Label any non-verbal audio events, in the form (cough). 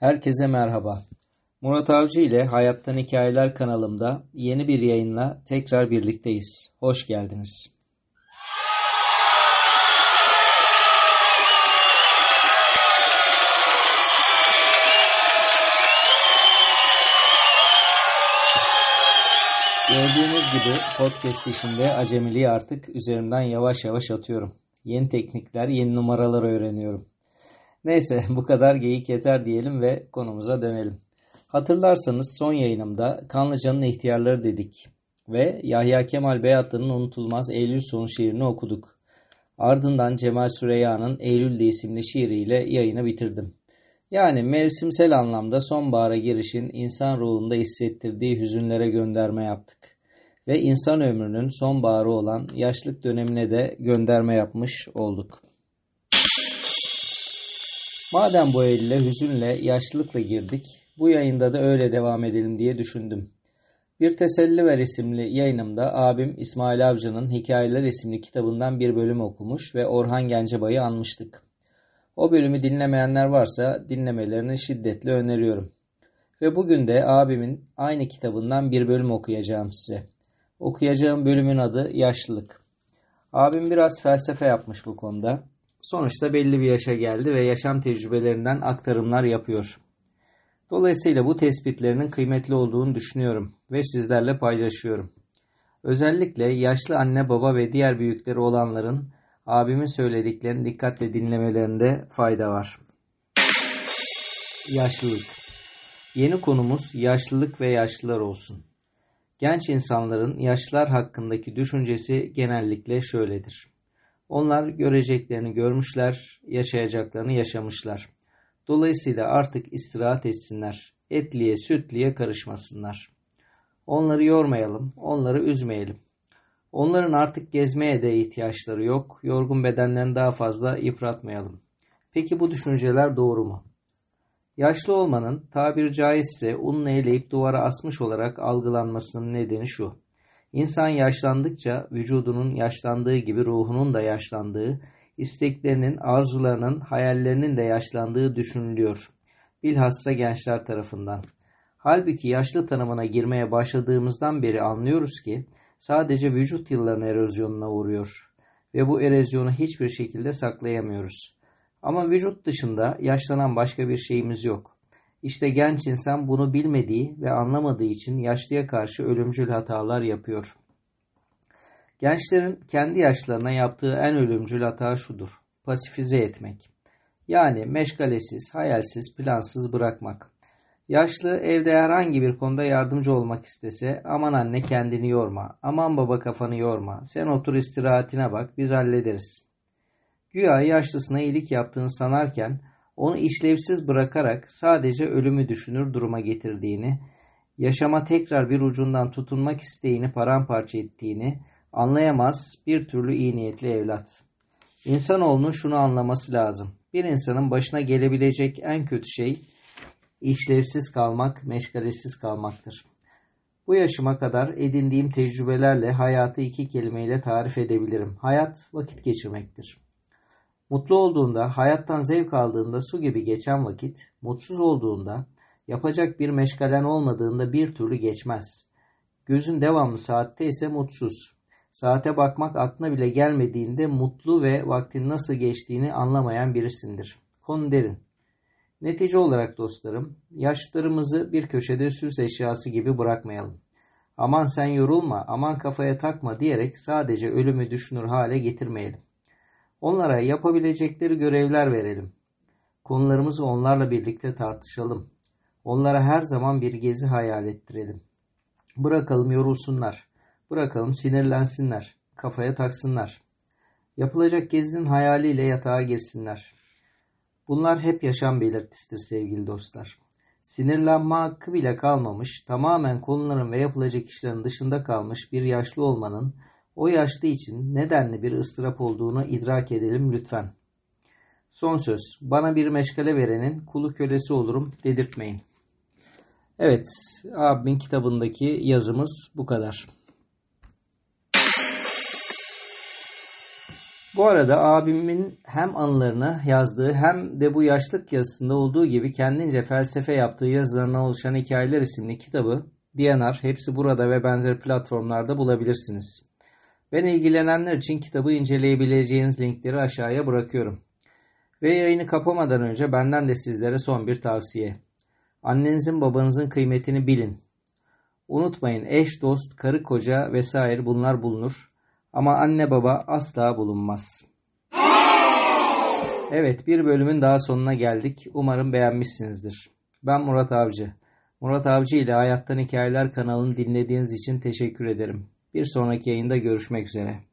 Herkese merhaba. Murat Avcı ile Hayattan Hikayeler kanalımda yeni bir yayınla tekrar birlikteyiz. Hoş geldiniz. Gördüğünüz gibi podcast işinde acemiliği artık üzerimden yavaş yavaş atıyorum. Yeni teknikler, yeni numaralar öğreniyorum. Neyse (laughs) bu kadar geyik yeter diyelim ve konumuza dönelim. Hatırlarsanız son yayınımda Kanlıca'nın ihtiyarları dedik ve Yahya Kemal Beyatlı'nın unutulmaz Eylül sonu şiirini okuduk. Ardından Cemal Süreyya'nın Eylül'de isimli şiiriyle yayını bitirdim. Yani mevsimsel anlamda sonbahara girişin insan ruhunda hissettirdiği hüzünlere gönderme yaptık. Ve insan ömrünün sonbaharı olan yaşlık dönemine de gönderme yapmış olduk. Madem bu elle hüzünle, yaşlılıkla girdik, bu yayında da öyle devam edelim diye düşündüm. Bir Teselli Ver isimli yayınımda abim İsmail Avcı'nın Hikayeler isimli kitabından bir bölüm okumuş ve Orhan Gencebay'ı anmıştık. O bölümü dinlemeyenler varsa dinlemelerini şiddetle öneriyorum. Ve bugün de abimin aynı kitabından bir bölüm okuyacağım size. Okuyacağım bölümün adı Yaşlılık. Abim biraz felsefe yapmış bu konuda. Sonuçta belli bir yaşa geldi ve yaşam tecrübelerinden aktarımlar yapıyor. Dolayısıyla bu tespitlerinin kıymetli olduğunu düşünüyorum ve sizlerle paylaşıyorum. Özellikle yaşlı anne baba ve diğer büyükleri olanların abimin söylediklerini dikkatle dinlemelerinde fayda var. Yaşlılık Yeni konumuz yaşlılık ve yaşlılar olsun. Genç insanların yaşlılar hakkındaki düşüncesi genellikle şöyledir. Onlar göreceklerini görmüşler, yaşayacaklarını yaşamışlar. Dolayısıyla artık istirahat etsinler, etliye sütliye karışmasınlar. Onları yormayalım, onları üzmeyelim. Onların artık gezmeye de ihtiyaçları yok, yorgun bedenlerini daha fazla yıpratmayalım. Peki bu düşünceler doğru mu? Yaşlı olmanın tabiri caizse unla eleyip duvara asmış olarak algılanmasının nedeni şu. İnsan yaşlandıkça vücudunun yaşlandığı gibi ruhunun da yaşlandığı, isteklerinin, arzularının, hayallerinin de yaşlandığı düşünülüyor. Bilhassa gençler tarafından. Halbuki yaşlı tanımına girmeye başladığımızdan beri anlıyoruz ki sadece vücut yıllarının erozyonuna uğruyor ve bu erozyonu hiçbir şekilde saklayamıyoruz. Ama vücut dışında yaşlanan başka bir şeyimiz yok. İşte genç insan bunu bilmediği ve anlamadığı için yaşlıya karşı ölümcül hatalar yapıyor. Gençlerin kendi yaşlarına yaptığı en ölümcül hata şudur. Pasifize etmek. Yani meşgalesiz, hayalsiz, plansız bırakmak. Yaşlı evde herhangi bir konuda yardımcı olmak istese aman anne kendini yorma, aman baba kafanı yorma, sen otur istirahatine bak biz hallederiz. Güya yaşlısına iyilik yaptığını sanarken onu işlevsiz bırakarak sadece ölümü düşünür duruma getirdiğini, yaşama tekrar bir ucundan tutunmak isteğini paramparça ettiğini anlayamaz bir türlü iyi niyetli evlat. İnsanoğlunun şunu anlaması lazım. Bir insanın başına gelebilecek en kötü şey işlevsiz kalmak, meşgalesiz kalmaktır. Bu yaşıma kadar edindiğim tecrübelerle hayatı iki kelimeyle tarif edebilirim. Hayat vakit geçirmektir. Mutlu olduğunda, hayattan zevk aldığında su gibi geçen vakit, mutsuz olduğunda, yapacak bir meşgalen olmadığında bir türlü geçmez. Gözün devamlı saatte ise mutsuz. Saate bakmak aklına bile gelmediğinde mutlu ve vaktin nasıl geçtiğini anlamayan birisindir. Konu derin. Netice olarak dostlarım, yaşlarımızı bir köşede süs eşyası gibi bırakmayalım. Aman sen yorulma, aman kafaya takma diyerek sadece ölümü düşünür hale getirmeyelim. Onlara yapabilecekleri görevler verelim. Konularımızı onlarla birlikte tartışalım. Onlara her zaman bir gezi hayal ettirelim. Bırakalım yorulsunlar. Bırakalım sinirlensinler. Kafaya taksınlar. Yapılacak gezinin hayaliyle yatağa girsinler. Bunlar hep yaşam belirtisidir sevgili dostlar. Sinirlenme hakkı bile kalmamış, tamamen konuların ve yapılacak işlerin dışında kalmış bir yaşlı olmanın o yaşlı için nedenli bir ıstırap olduğunu idrak edelim lütfen. Son söz, bana bir meşgale verenin kulu kölesi olurum dedirtmeyin. Evet, abimin kitabındaki yazımız bu kadar. Bu arada abimin hem anılarını yazdığı hem de bu yaşlık yazısında olduğu gibi kendince felsefe yaptığı yazılarına oluşan Hikayeler isimli kitabı DNR hepsi burada ve benzer platformlarda bulabilirsiniz. Ben ilgilenenler için kitabı inceleyebileceğiniz linkleri aşağıya bırakıyorum. Ve yayını kapamadan önce benden de sizlere son bir tavsiye. Annenizin babanızın kıymetini bilin. Unutmayın eş, dost, karı, koca vesaire bunlar bulunur. Ama anne baba asla bulunmaz. Evet bir bölümün daha sonuna geldik. Umarım beğenmişsinizdir. Ben Murat Avcı. Murat Avcı ile Hayattan Hikayeler kanalını dinlediğiniz için teşekkür ederim. Bir sonraki yayında görüşmek üzere.